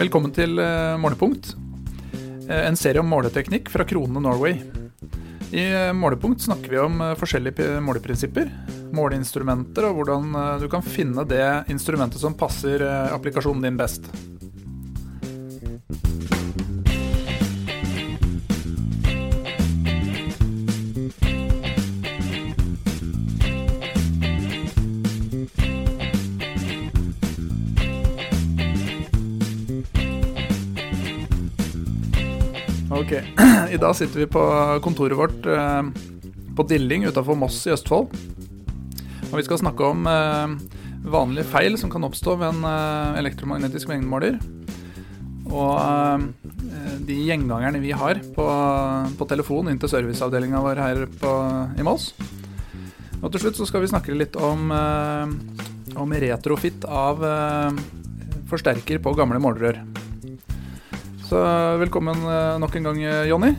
Velkommen til eh, Målepunkt, eh, en serie om måleteknikk fra Kronene Norway. I eh, Målepunkt snakker vi om forskjellige måleprinsipper, måleinstrumenter og hvordan du kan finne det instrumentet som passer applikasjonen din best. I dag sitter vi på kontoret vårt eh, på Dilling utafor Moss i Østfold. Og vi skal snakke om eh, vanlige feil som kan oppstå ved en eh, elektromagnetisk mengdemåler. Og de gjengangerne vi har på, på telefon inn til serviceavdelinga vår her på, i Moss. Og til slutt så skal vi snakke litt om, om retrofit av forsterker på gamle målerør. Så velkommen eh, nok en gang, eh, Jonny.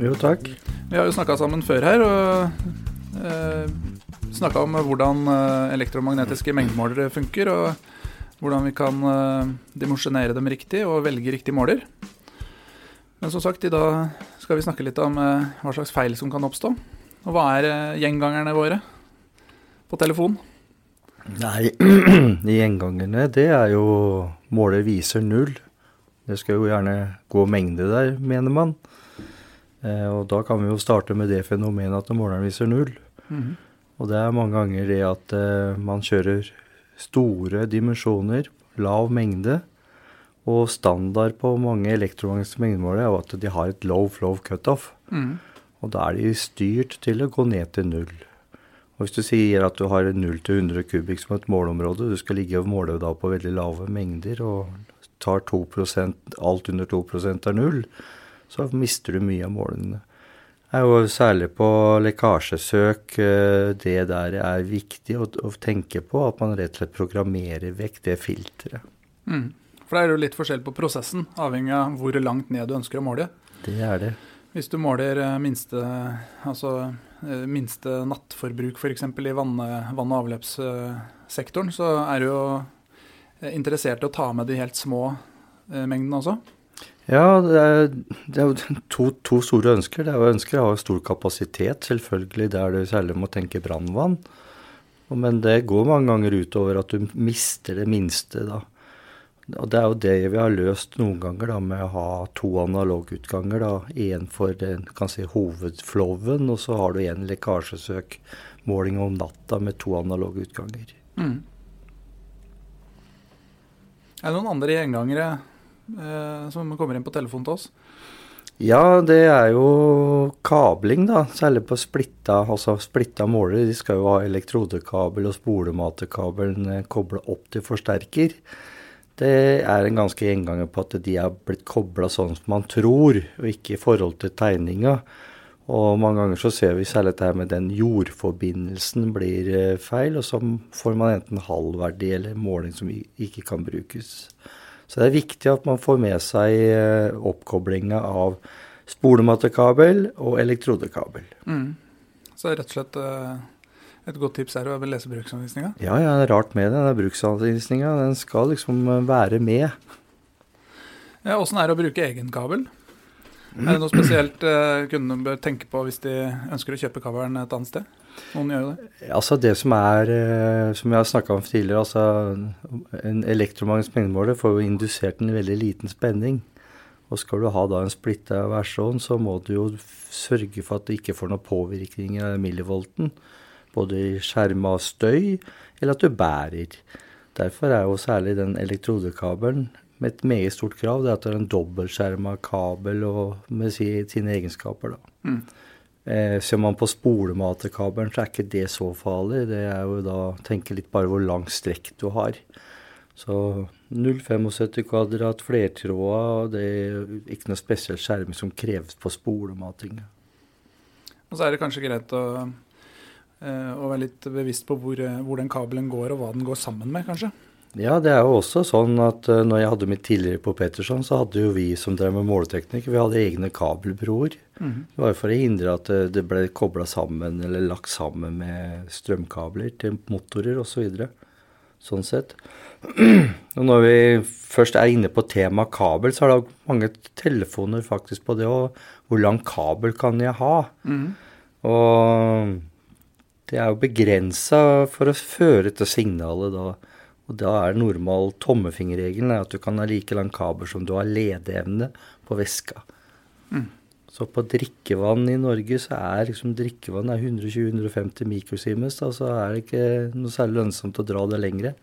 Jo, takk. Vi har jo snakka sammen før her, og eh, snakka om hvordan eh, elektromagnetiske mengdemålere funker, og hvordan vi kan eh, dimensjonere dem riktig og velge riktig måler. Men som sagt, i dag skal vi snakke litt om eh, hva slags feil som kan oppstå. Og hva er eh, gjengangerne våre på telefon? Nei, gjengangerne, det er jo måler viser null. Det skal jo gjerne gå mengde der, mener man. Eh, og da kan vi jo starte med det fenomenet at måleren viser null. Mm. Og det er mange ganger det at eh, man kjører store dimensjoner, lav mengde. Og standard på mange elektromagnetiske mengdemålere er at de har et low flow cutoff. Mm. Og da er de styrt til å gå ned til null. Og hvis du sier at du har 0 til 100 kubikk som et måleområde, du skal ligge og måle da på veldig lave mengder og tar 2% alt under 2 er null, så mister du mye av målene. Er jo særlig på lekkasjesøk eh, det der er viktig å, å, tenke på, at man rett og slett programmerer vekk det filteret. Mm. For det er jo litt forskjell på prosessen, avhengig av hvor langt ned du ønsker å måle. Det er det. Hvis du måler eh, minste, altså, eh, minste nattforbruk f.eks. i vann, vann- og avløpssektoren, så er det jo interessert i å ta med de helt små eh, mengdene også? Ja, det er, det er to, to, store ønsker. Det er jo ønsker å ha stor kapasitet, selvfølgelig der du særlig må tenke brannvann. Men det går mange ganger utover at du mister det minste, da. Og det er jo det vi har løst noen ganger da, med å ha to analogutganger. da, Én for den kan si, hovedflowen, og så har du én lekkasjesøkmåling om natta med to analogutganger. Mm. Er det noen andre gjengangere eh, som kommer inn på telefonen til oss? Ja, det er jo kabling, da. Særlig på splitta, altså splitta målere. De skal jo ha elektrodekabel og spolematekabelen eh, kobla opp til forsterker. Det er en ganske gjenganger på at de er blitt kobla sånn som man tror, og ikke i forhold til tegninga. Og mange ganger så ser vi særlig dette med den jordforbindelsen blir eh, feil, og så får man enten halvverdi eller måling som ikke kan brukes. Så det er viktig at man får med seg eh, oppkoblinga av spolematekabel og elektrodekabel. Mm. Så rett og slett eh, et godt tips er å lese bruksanvisninga? Ja, ja, det er rart med den bruksanvisninga. Den skal liksom være med. Ja, er det å bruke egen kabel? Er det noe spesielt uh, kundene bør tenke på hvis de ønsker å kjøpe coveren et annet sted? Noen gjør jo det. Altså Det som er, uh, som jeg har snakka om tidligere, altså en elektromagnetisk mengdemåler får jo indusert en veldig liten spenning. Og skal du ha da en splitta versjon, så må du jo sørge for at du ikke får noen påvirkning av millivolten. Både i skjerma støy, eller at du bærer. Derfor er jo særlig den elektrodekabelen med et meget stort krav. Det er at det er en dobbeltskjerma kabel og med sine egenskaper. da. Mm. Eh, ser man på spolematerkabelen, så er ikke det så farlig. Det er jo da tenke litt bare hvor lang strekk du har. Så 0,75 kvadrat flertråda, det er ikke noe spesiell skjerming som kreves på spolemating. Og så er det kanskje greit å, eh, å være litt bevisst på hvor, hvor den kabelen går, og hva den går sammen med, kanskje? Ja, det er jo også sånn at uh, når jeg hadde mitt tidligere på Petterson, så hadde jo vi som drev med måleteknikk, vi hadde egne kabelbroer. Mm. Det var jo for å hindre at uh, det ble kobla sammen eller lagt sammen med strømkabler til motorer osv. Så, videre. sånn sett. Og når vi først er inne på temaet kabel, så er det mange telefoner faktisk på det. Og hvor lang kabel kan jeg ha? Mm. Og det er jo begrensa for å føre til signalet da. Og da er normal tommefingerregelen at du kan ha like lang kabel som du har ledeevne på væska. Mm. Så på drikkevann i Norge så er liksom drikkevann er 120-150 mikrosiemens. Da, så er det ikke noe særlig lønnsomt å dra det lengre.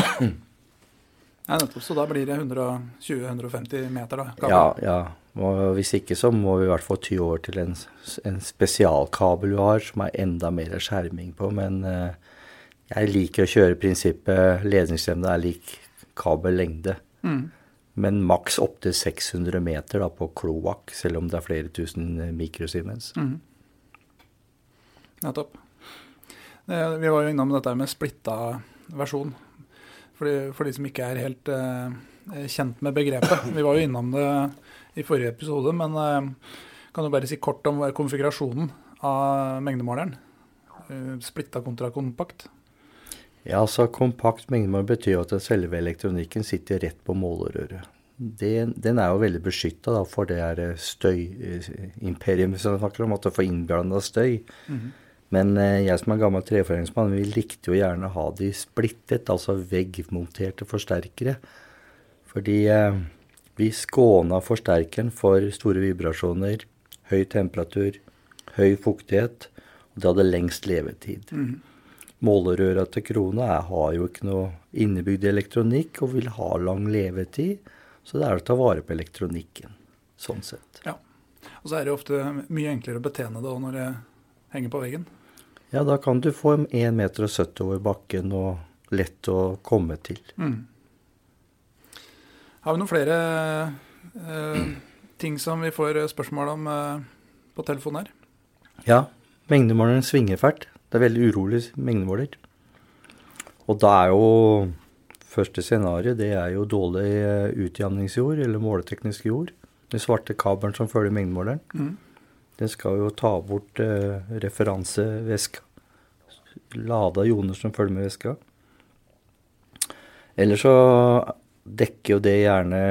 Ja, nettopp. Så da blir det 120-150 meter, da? kabel. Ja, ja. Og hvis ikke så må vi i hvert fall ty over til en, en spesialkabel du har, som er enda mer skjerming på. Men eh, jeg liker å kjøre prinsippet ledningsevne er lik kabellengde. Mm. Men maks opptil 600 meter da, på kloakk, selv om det er flere tusen mikrosiemens. Mm. Nettopp. Vi var jo innom dette med splitta versjon. For de, for de som ikke er helt eh, kjent med begrepet. Vi var jo innom det i forrige episode, men eh, kan du bare si kort om konfigurasjonen av mengdemåleren? Eh, splitta kontra kompakt. Ja, altså Kompakt mengdemål betyr jo at selve elektronikken sitter rett på målerøret. Den, den er jo veldig beskytta for det her støyimperiet som vi snakker om, at du får innblanda støy. Mhm. Men eh, jeg som er gammel treforeningsmann, vi likte jo gjerne å ha de splittet, altså veggmonterte forsterkere. Fordi eh, vi skåna forsterkeren for store vibrasjoner, høy temperatur, høy fuktighet, og det hadde lengst levetid. Mhm. Målerøra til krona har jo ikke noe innebygd elektronikk og vil ha lang levetid, så det er å ta vare på elektronikken, sånn sett. Ja. Og så er det jo ofte mye enklere å betjene det når det henger på veggen. Ja, da kan du få 1,70 meter over bakken og lett å komme til. Mm. Har vi noen flere eh, ting som vi får spørsmål om eh, på telefonen her? Ja, mengdemåleren svinger fælt. Det er veldig urolig mengdemåler. Og da er jo første scenario det er jo dårlig utjevningsjord utjamningsjord, eller måleteknisk jord. Den svarte kabelen som følger mengdemåleren. Mm. Den skal jo ta bort eh, referansevæska. Lada joner som følger med væska. Eller så dekker jo det gjerne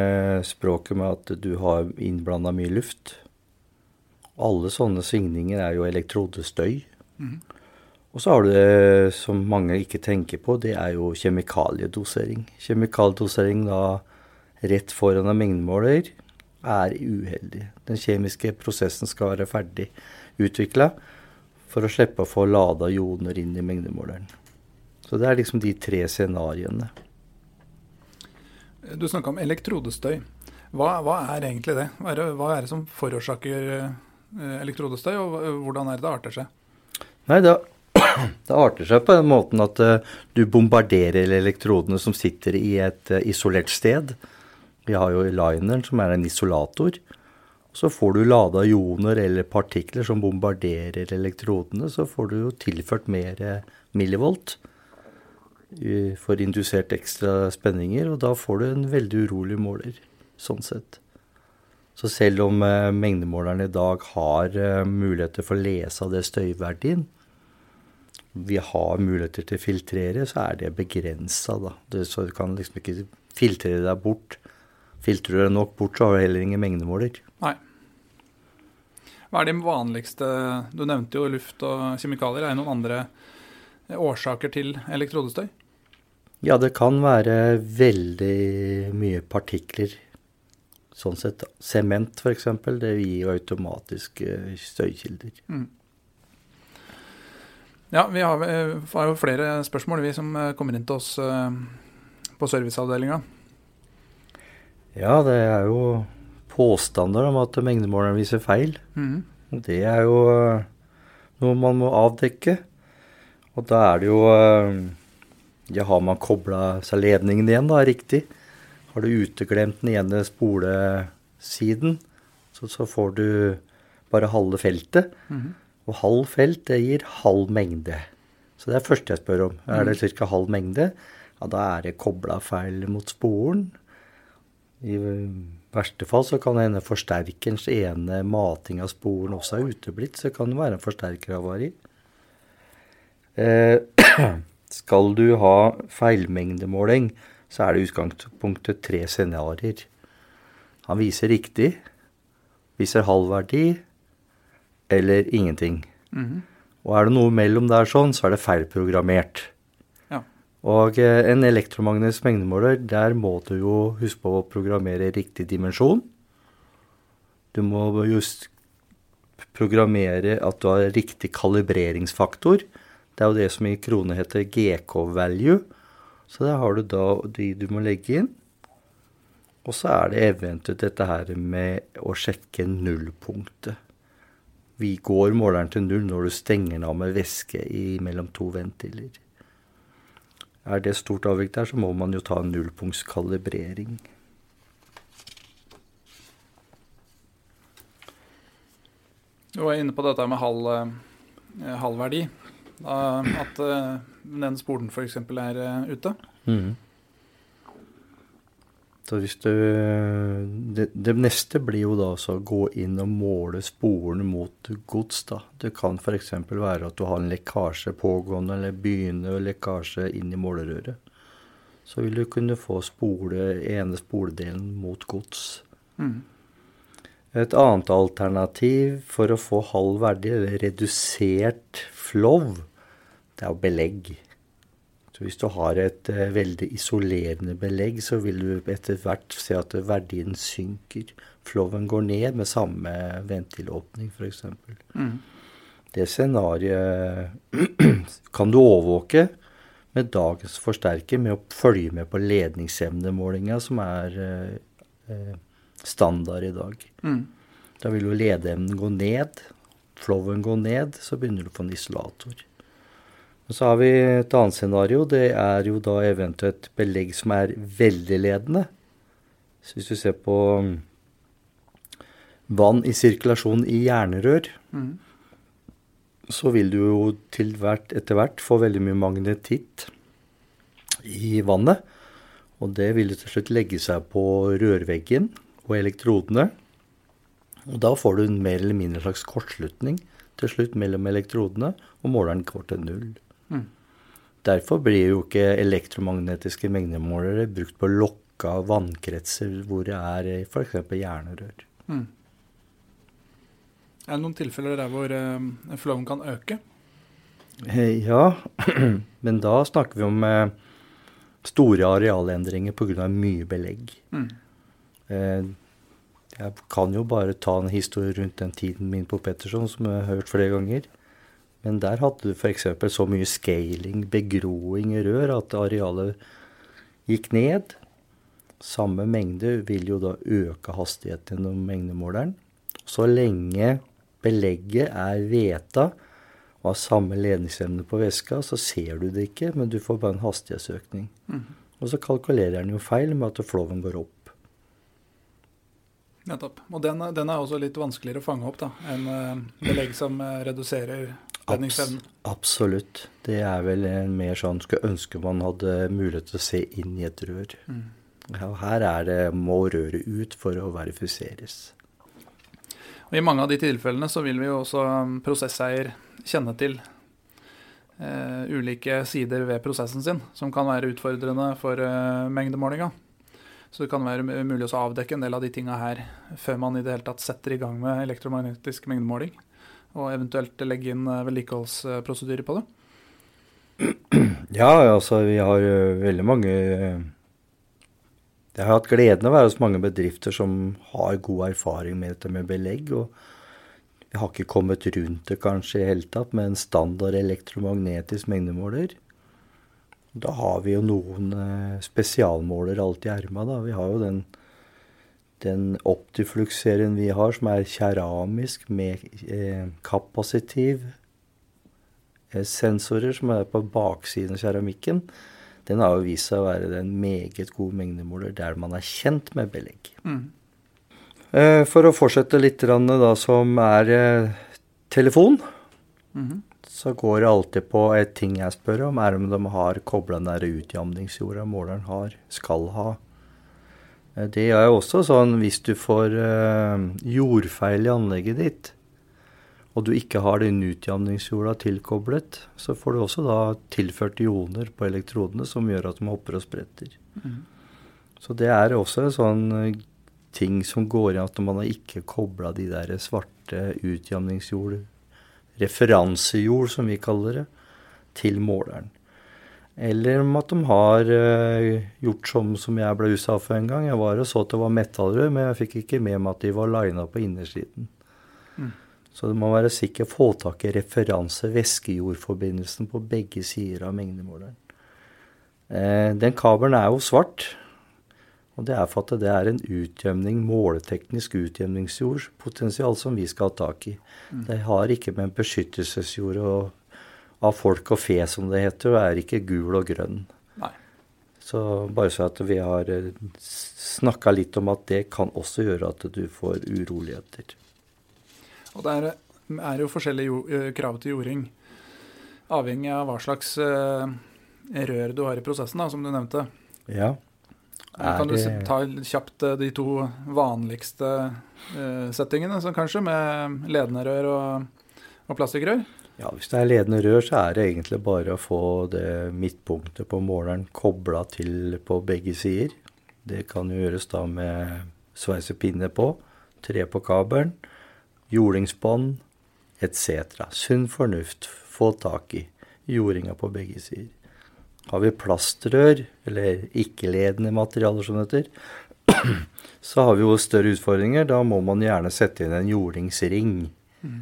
språket med at du har innblanda mye luft. Alle sånne svingninger er jo elektrodestøy. Mhm. Og så har du det som mange ikke tenker på, det er jo kjemikaliedosering. Kjemikaliedosering da rett foran en mengdemåler er uheldig. Den kjemiske prosessen skal være ferdig utvikla for å slippe å få lada joner inn i mengdemåleren. Så det er liksom de tre scenarioene. Du snakka om elektrodestøy. Hva, hva er egentlig det? Hva er det, hva er det som forårsaker eh, elektrodestøy, og hvordan er det det arter seg? Nei, det, det arter seg på den måten at eh, du bombarderer elektrodene som sitter i et eh, isolert sted. Vi har jo lineren, som er en isolator. Så får du lada ioner eller partikler som bombarderer elektrodene, så får du jo tilført mer eh, millivolt. For indusert ekstra spenninger, og da får du en veldig urolig måler, sånn sett. Så selv om mengdemålerne i dag har muligheter for å lese av det støyverdien, vi har muligheter til å filtrere, så er det begrensa, da. Det, så du kan liksom ikke filtrere deg bort. Filtrer du deg nok bort, så har du heller ingen mengdemåler. Nei. Hva er de vanligste Du nevnte jo luft og kjemikalier. Er det noen andre eh, årsaker til elektrodestøy? Ja, det kan være veldig mye partikler. Sånn sett. Sement, f.eks. Det gir jo automatisk støykilder. Mm. Ja, vi har, vi har jo flere spørsmål, vi som eh, kommer inn til oss eh, på serviceavdelinga. Ja, det er jo påstander om at mengdemåleren viser feil. Mm. Det er jo eh, noe man må avdekke. Og da er det jo eh, Ja, har man kobla seg ledningen igjen, da, riktig? Har du uteglemt den ene spolesiden, så, så får du bare halve feltet. Mhm. Og halv felt, det gir halv mengde. Så det er det første jeg spør om. Er det ca. halv mengde? Ja, da er det kobla feil mot sporen. I verste fall så kan det hende forsterkerens ene mating av sporen også er uteblitt. Så kan det være en forsterkerhavari. Eh, Skal du ha feilmengdemåling, så er det utgangspunktet tre scenarioer. Han viser riktig, viser halv verdi eller ingenting. Mhm. Og er det noe mellom der sånn, så er det feilprogrammert. Ja. Og eh, en elektromagnetisk mengdemåler, der må du jo huske på å programmere riktig dimensjon. Du må just programmere at du har riktig kalibreringsfaktor. Det er jo det som i krone heter GK-value. Så der har du da de du må legge inn. Og så er det eventuelt dette her med å sjekke nullpunktet. Vi går måleren til null når du stenger den av med væske i mellom to ventiler. Er det stort avvik der, så må man jo ta en nullpunktskalibrering. Du var inne på dette med halv, eh, halv verdi. At eh, den spolen f.eks. er eh, ute. Mhm. Så hvis du det, det neste blir jo da å gå inn og måle sporene mot gods, da. Det kan f.eks. være at du har en lekkasje pågående, eller begynner lekkasje inn i målerøret. Så vil du kunne få spole, ene spoledelen mot gods. Mm. Et annet alternativ for å få halv verdi, eller redusert flow, det er jo belegg. Så hvis du har et eh, veldig isolerende belegg, så vil du etter hvert se at verdien synker. Flowen går ned med samme ventilåpning, f.eks. Mm. Det scenarioet kan du overvåke med dagens forsterker med å følge med på ledningsevnemålinga, som er eh, eh, standard i dag. Mm. Da vil jo ledeevnen gå ned, flowen går ned, så begynner du å få en isolator. Og så har vi et annet scenario. Det er jo da eventuelt belegg som er veldig ledende. Så hvis du ser på mm, vann i sirkulasjon i jernrør, mm. så vil du jo til hvert, etter hvert få veldig mye magnetitt i vannet. Og det vil til slutt legge seg på rørveggen og elektrodene. Og da får du en mer eller mindre slags kortslutning til slutt mellom elektrodene, og måleren går til null. Derfor blir jo ikke elektromagnetiske mengdemålere brukt på lokka vannkretser hvor det er f.eks. hjernerør. Mm. Er det noen tilfeller der hvor flowen kan øke? Eh, Ja, men da snakker vi om eh, store arealendringer pga. mye belegg. Mm. Eh, jeg kan jo bare ta en historie rundt den tiden min på Petterson, som jeg har hørt flere ganger. Men der hadde du f.eks. så mye scaling, begroing i rør, at arealet gikk ned. Samme mengde vil jo da øke hastigheten gjennom mengdemåleren. Så lenge belegget er veta og har samme ledningsevne på væska, så ser du det ikke, men du får bare en hastighetsøkning. Mhm. Og så kalkulerer den jo feil med at flowen går opp. Nettopp. Og den, den er også litt vanskeligere å fange opp da, enn uh, belegg som eh, reduserer Abs Absolutt. Det er vel en mer sånn skulle ønske man hadde mulighet til å se inn i et rør. Mm. Ja, her er det, må røret ut for å verifiseres. Og I mange av de tilfellene så vil vi jo også um, prosesseier kjenne til eh, ulike sider ved prosessen sin som kan være utfordrende for eh, mengdemålinga. Så det kan være mulig å avdekke en del av de tinga her før man i det hele tatt setter i gang med elektromagnetisk mengdemåling. Og eventuelt legge inn eh, vedlikeholdsprosedyrer på det. Ja, altså vi har veldig mange ø, Jeg har hatt gleden av å være hos mange bedrifter som har god erfaring med dette med belegg. og vi har ikke kommet rundt det kanskje i hele tatt med en standard elektromagnetisk mengdemåler. Da har vi jo noen eh, spesialmåler alt i erma. Vi har jo den, den Optiflux-serien vi har, som er keramisk med eh, kapasitiv eh, sensorer som er på baksiden av keramikken. Den har jo vist seg å være en meget god mengdemåler der man er kjent med belegg. Mm. Eh, For å fortsette litt da som er eh, telefon, -hmm. så går det alltid på et ting jeg spør om, er om de har kobla den utjamningsjorda måleren har, skal ha. Eh, Det er jo også sånn hvis du får eh, jordfeil i anlegget ditt, og du ikke har den utjamningsjorda tilkoblet, så får du også da tilført ioner på elektrodene som gjør at de hopper og spretter. Mm. Så det er også en sånn eh, ting som går igjen at man har ikke kobla de der svarte utjamningsjord, referansejord som vi kaller det, til måleren. Eller om at de har uh, gjort som, som jeg ble utsatt for en gang. Jeg var og så at det var metallrør, men jeg fikk ikke med meg at de var lina på innersiden. Mm. Så du må være sikker få tak i referanse-væskejordforbindelsen på begge sider av mengdemåleren. Eh, den kabelen er jo svart. Og det er for at det er en utjevning, måleteknisk utjevningsjordpotensial som vi skal ha tak i. Mm. Det har ikke med en beskyttelsesjord av folk og fe, som det heter, er ikke gul og grønn. Nei. Så bare så at vi har eh, snakka litt om at det kan også gjøre at du får uroligheter. Og det er, er jo forskjellige eh, krav til jording, avhengig av hva slags uh, rør du har i prosessen, da, som du nevnte. Ja. Er kan du ta kjapt de to vanligste settingene, så kanskje, med ledende rør og, og plastikkrør? Ja, Hvis det er ledende rør, så er det egentlig bare å få det midtpunktet på måleren kobla til på begge sider. Det kan jo gjøres da med sveisepinne på, tre på kabelen jordingsbånd etc. Sunn fornuft, få tak i. Jordinga på begge sider. Har vi plastrør, eller ikke-ledende materialer som det heter, så har vi jo større utfordringer. Da må man gjerne sette inn en jordingsring. Mm.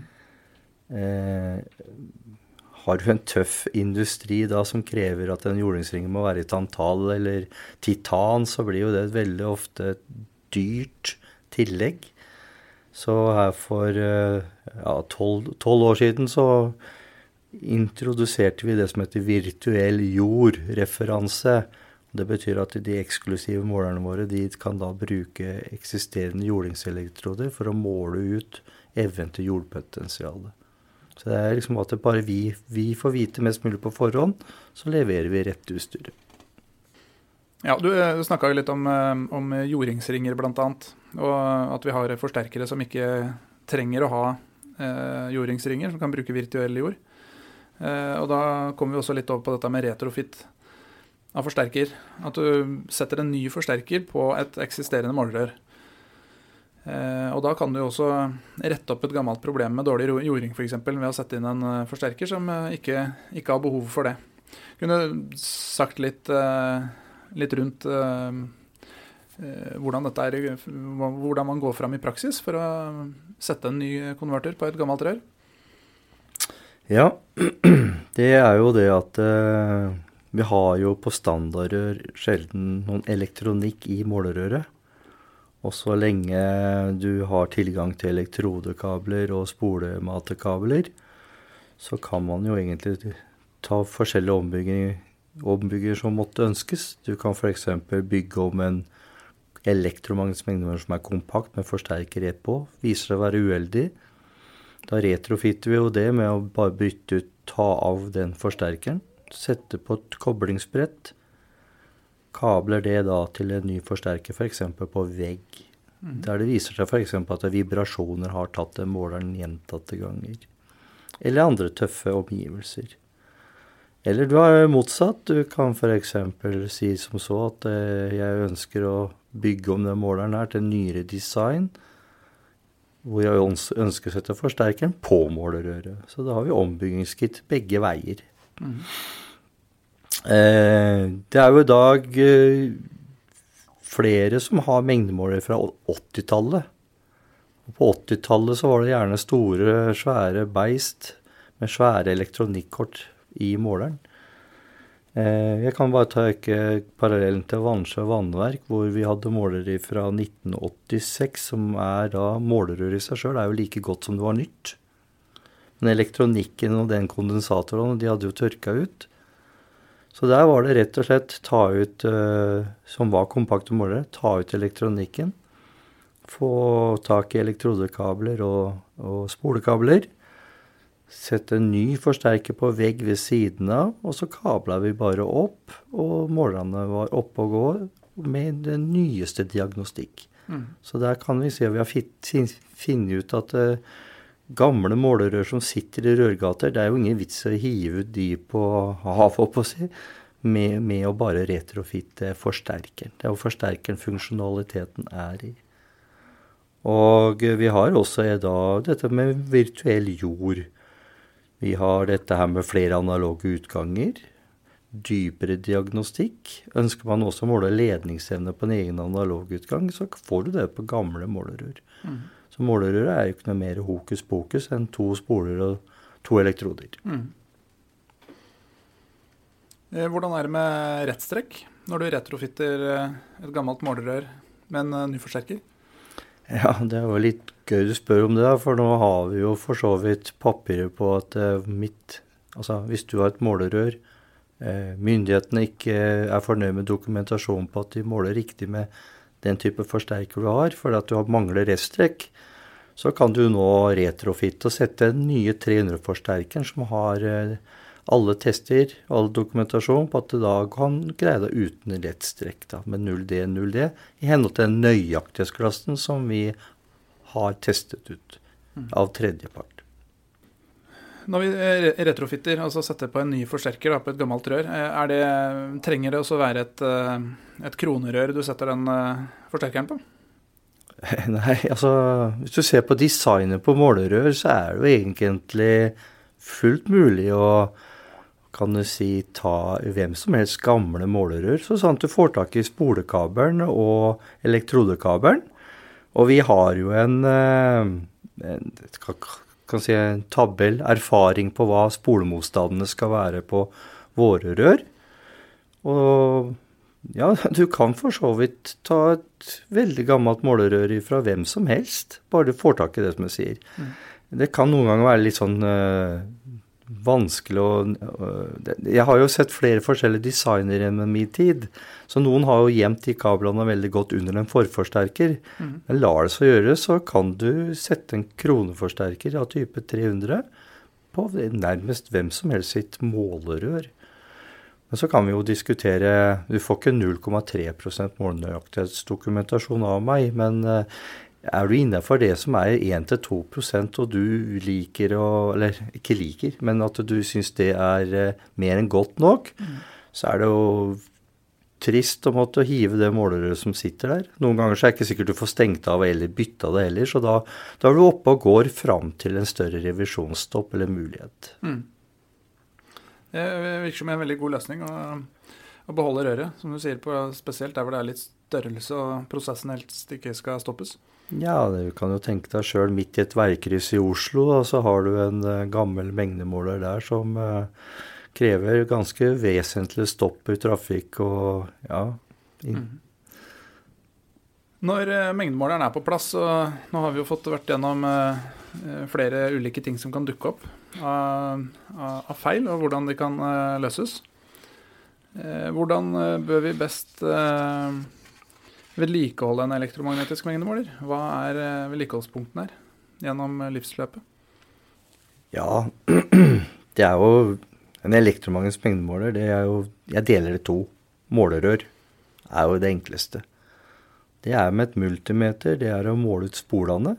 Eh, har du en tøff industri da som krever at en jordingsring må være i tantal eller titan, så blir jo det veldig ofte et dyrt tillegg. Så her for eh, ja, tolv år siden så introduserte vi det som heter virtuell jordreferanse. Det betyr at de eksklusive målerne våre de kan da bruke eksisterende jordingselektroder for å måle ut evnen til jordpotensialet. Så det er liksom at bare vi, vi får vite mest mulig på forhånd, så leverer vi rett utstyret. Ja, Du eh, snakka litt om, eh, om jordingsringer bl.a. Og at vi har forsterkere som ikke trenger å ha eh, jordingsringer, som kan bruke virtuell jord. Eh, og da kommer vi også litt over på dette med retrofit av forsterker. At du setter en ny forsterker på et eksisterende målerør. Eh, og da kan du også rette opp et gammelt problem med dårlig jording f.eks. ved å sette inn en eh, forsterker som eh, ikke, ikke, har behov for det. Kunne sagt litt, litt rundt hvordan, er, hvordan, man går fram i praksis for å sette en ny konverter på et gammelt rør? Ja, det er jo det at vi har jo på standardrør sjelden noen elektronikk i målerøret. Og så lenge du har tilgang til elektrodekabler og spolematekabler, så kan man jo egentlig ta forskjellige ombygginger, som måtte ønskes. Du kan f.eks. bygge om en elektromagnetisk mengdemåler som er kompakt med forsterker rett på, viser seg å være uheldig. Da retrofitter vi jo det med å bare bytte ut, ta av den forsterkeren, sette på et koblingsbrett. Kabler det da til en ny forsterker, f.eks. For på vegg. Mm. Der det viser seg f.eks. at vibrasjoner har tatt den måleren gjentatte ganger. Eller andre tøffe omgivelser. Eller du har motsatt. Du kan f.eks. si som så at eh, jeg ønsker å bygge om den måleren her til nyere design. Hvor jeg ønsker å sette forsterkeren på målerøret. Så da har vi ombyggingsskritt begge veier. Mm. Eh, det er jo i dag eh, flere som har mengdemålere fra 80-tallet. På 80-tallet så var det gjerne store, svære beist med svære elektronikkort i måleren. Eh, jeg kan bare ta parallellen til Vannsjø vannverk, hvor vi hadde målere fra 1986, som er da Målerør i seg sjøl er jo like godt som det var nytt. Men elektronikken og den kondensatoren, de hadde jo tørka ut. Så der var det rett og slett ta ut, eh, som var kompakte målere, ta ut elektronikken. Få tak i elektrodekabler og, og spolekabler. Sette en ny forsterker på vegg ved siden av, og så kabla vi bare opp, og målerne var oppe og gå med den nyeste diagnostikk. Mm. Så der kan vi se vi har funnet ut at uh, gamle målerør som sitter i rørgater, det er jo ingen vits å hive ut de på havet, på å si, med, med, å bare retrofitte forsterkeren. Det er jo forsterkeren funksjonaliteten er i. Og vi har også da dette med virtuell jord. Vi har dette her med flere analoge utganger. Dypere diagnostikk. Ønsker man også å måle ledningsevne på en egen analogutgang, så får du det på gamle målerør. Mm. Så målerøret er jo ikke noe mer hokus pokus enn to spoler og to elektroder. Mm. Eh, hvordan er det med rettstrekk når du retrofitter eh, et gammelt målerør med en eh, ny forsterker? Ja, det er jo litt gøy du spør om det, da, for nå har vi jo for så vidt papirer på at mitt Altså hvis du har et målerør, myndighetene ikke er fornøyd med dokumentasjon på at de måler riktig med den type forsterker du har, fordi at du mangler reststrekk, så kan du nå retrofitte og sette den nye 300-forsterkeren som har alle tester, all dokumentasjon på at du da kan greie deg uten rettstrekk da, med 0D, 0D, i henhold til den nøyaktighetsklassen som vi har testet ut av tredjepart. Når vi retrofitter, altså setter på en ny forsterker da, på et gammelt rør, eh, det, trenger det også være et, eh, et, kronerør du setter den eh, forsterkeren på? Nei, altså hvis du ser på designet på målerør, så er det jo egentlig fullt mulig å kan du si, ta hvem som helst gamle målerør, så at du får tak i spolekabelen og elektrodekabelen. Og vi har jo en, eh, en, kan si en tabell, erfaring på hva spolemotstandene skal være på våre rør. Og ja, du kan for så vidt ta et veldig gammelt målerør fra hvem som helst, bare du får tak i det som jeg sier. Mm. Det kan noen ganger være litt sånn uh, vanskelig å Jeg har jo sett flere forskjellige designere gjennom min tid. Så noen har jo gjemt de kablene veldig godt under en forforsterker. Mm. Men lar det så gjøre, så kan du sette en kroneforsterker av type 300 på nærmest hvem som helst sitt målerør. Men så kan vi jo diskutere Du får ikke 0,3% målenøyaktighetsdokumentasjon av meg, men eh, er du innafor det som er 1-2% og du liker å Eller ikke liker, men at du syns det er eh, mer enn godt nok, mm. så er det jo trist å måtte hive det målerøret som sitter der. Noen ganger så er det ikke sikkert du får stengt av eller bytta det heller, så da, da er du oppe og går fram til en større revisjonsstopp eller mulighet. Mm. Det virker som en veldig god løsning å, å beholde røret, som du sier, på, spesielt der hvor det er litt størrelse og prosessen helst ikke skal stoppes. Ja, du kan jo tenke deg sjøl midt i et veikryss i Oslo, og så har du en uh, gammel mengdemåler der som uh, krever ganske vesentlig stopp i trafikk og ja. Mm. Når uh, mengdemåleren er på plass, og nå har vi jo fått vært gjennom flere ulike ting som kan dukke opp av, av feil, og hvordan de kan løses. Hvordan bør vi best vedlikeholde en elektromagnetisk mengdemåler? Hva er eh, vedlikeholdspunktene her gjennom eh, livsløpet? Ja, det er jo En elektromagnetisk mengdemåler, det er jo Jeg deler det to. Målerør er jo det enkleste. Det er med et multimeter. Det er å måle ut spolene.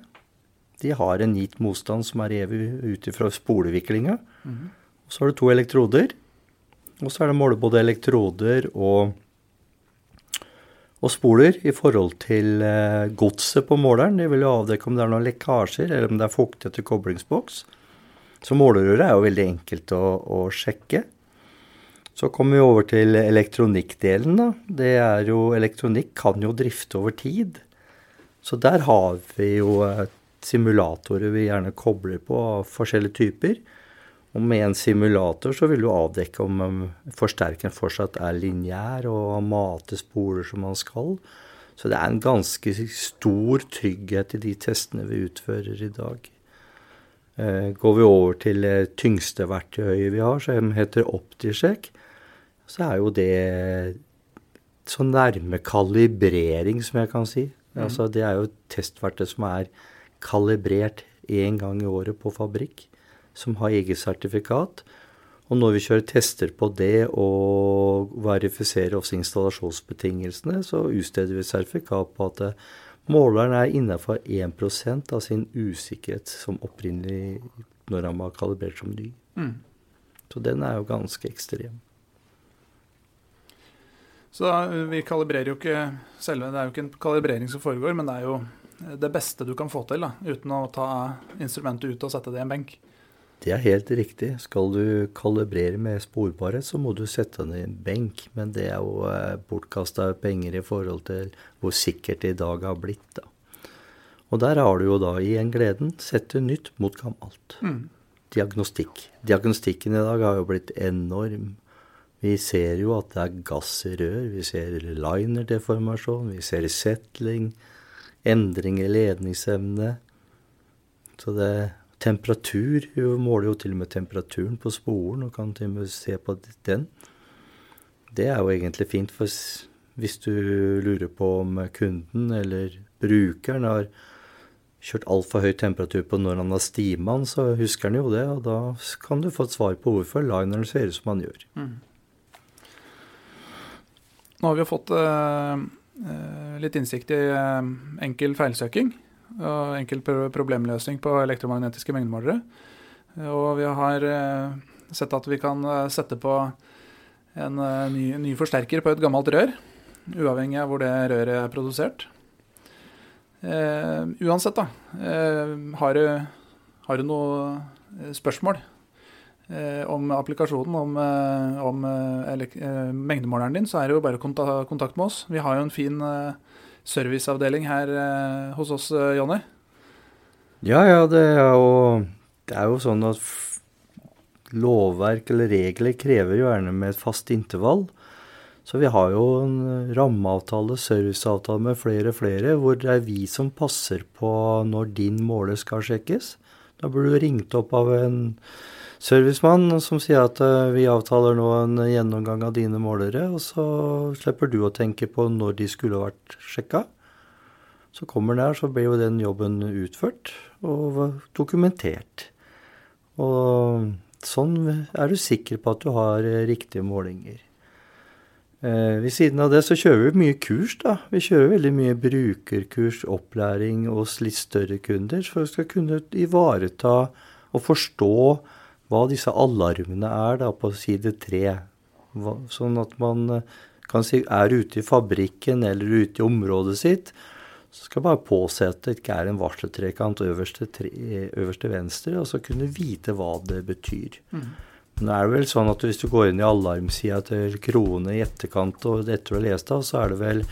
De har en gitt motstand som er evig ut ifra spoleviklinga. Mm -hmm. Så har du to elektroder. Og så er det å måle både elektroder og og spoler i forhold til eh, godset på måleren. De vil jo avdekke om det er noen lekkasjer, eller om det er fuktighet i koblingsboks. Så målerøret er jo veldig enkelt å, å, sjekke. Så kommer vi over til elektronikkdelen. da. Det er jo, Elektronikk kan jo drifte over tid. Så der har vi jo eh, simulatorer vi gjerne kobler på av forskjellige typer. Og med en simulator så vil du avdekke om forsterkeren fortsatt er lineær og mater spoler som man skal. Så det er en ganske stor trygghet i de testene vi utfører i dag. Eh, går vi over til det tyngste verktøyet vi har, som heter Optisjek, så er jo det så nærme kalibrering som jeg kan si. Mm. Altså, det er jo et testverktøy som er kalibrert én gang i året på fabrikk som har eget sertifikat. Og når vi kjører tester på det og verifiserer også installasjonsbetingelsene, så utsteder vi sertifikat på at Måleren er innafor 1% av sin usikkerhet som opprinnelig når han var kalibrert som ny. Mm. Så den er jo ganske ekstrem. Så vi kalibrerer jo ikke selve Det er jo ikke en kalibrering som foregår, men det er jo det beste du kan få til, da, uten å ta instrumentet ut og sette det i en benk. Det er helt riktig. Skal du kalibrere med sporbarhet, så må du sette den i en benk. Men det er jo eh, bortkasta penger i forhold til hvor sikkert det i dag har blitt. da. Og der har du jo da igjen gleden. Sette nytt mot gammelt. Mm. Diagnostikk. Diagnostikken i dag har jo blitt enorm. Vi ser jo at det er gass i rør. Vi ser linerdeformasjon. Vi ser settling. Endring i ledningsevne. Så det Temperatur vi måler jo til og med temperaturen på sporen og kan til og med se på den. Det er jo egentlig fint, for hvis du lurer på om kunden eller brukeren har kjørt altfor høy temperatur på når han har stima så husker han jo det, og da kan du få et svar på hvorfor lineren ser ut som han gjør. Mm. Nå har vi jo fått eh, litt innsikt i eh, enkel feilsøking og enkel problemløsning på elektromagnetiske mengdemålere. Og vi har eh, sett at vi kan eh, sette på en eh, ny, ny, forsterker på et gammelt rør, uavhengig av hvor det røret er produsert. Uh, uansett, da. Uh, har, du, har, du, noe spørsmål uh, om applikasjonen, om, om mengdemåleren din, så er det jo bare å konta kontakte med oss. Vi har jo en fin serviceavdeling her eh, hos oss, eh, Jonny? Ja, ja, det er jo, det er jo sånn at lovverk eller regler krever jo gjerne med et fast intervall. Så vi har jo en rammeavtale, serviceavtale med flere og flere, hvor det er vi som passer på når din måler skal sjekkes. Da blir du ringt opp av en servicemann som sier at uh, vi avtaler nå en gjennomgang av dine målere, og så slipper du å tenke på når de skulle vært sjekka. Så kommer den her, så blir jo den jobben utført og dokumentert. Og sånn er du sikker på at du har eh, riktige målinger. Eh, ved siden av det så kjører vi mye kurs, da. Vi kjører veldig mye brukerkurs, opplæring hos litt større kunder, for vi skal kunne ivareta og forstå hva disse alarmene er da på side tre. Sånn at man eh, kan si er ute i fabrikken eller ute i området sitt, så skal bare påse at det ikke er en varseltrekant øverste, tre, øverste venstre, og så kunne vite hva det betyr. Mm. Men det er vel sånn at hvis du går inn i alarmsida til Krone i etterkant, og etter å ha lest av, så er det vel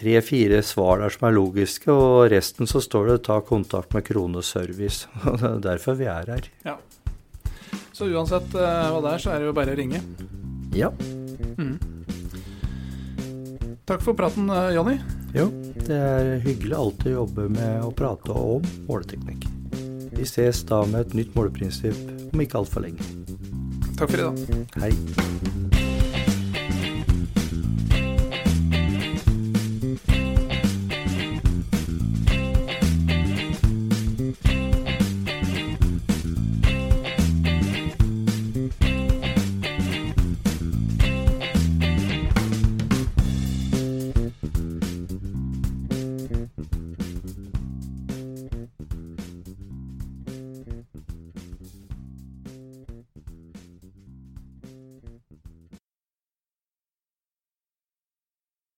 tre-fire svar der som er logiske, og resten så står det 'ta kontakt med Krone Service'. Det er derfor vi er her. Ja. Så uansett uh, hva det er, så er det jo bare å ringe. Ja. Mm. Takk for praten, uh, Jonny. Jo, det er hyggelig alltid å jobbe med å prate om måleteknikk. Vi ses da med et nytt måleprinsipp om ikke altfor lenge. Takk for i dag. Hei.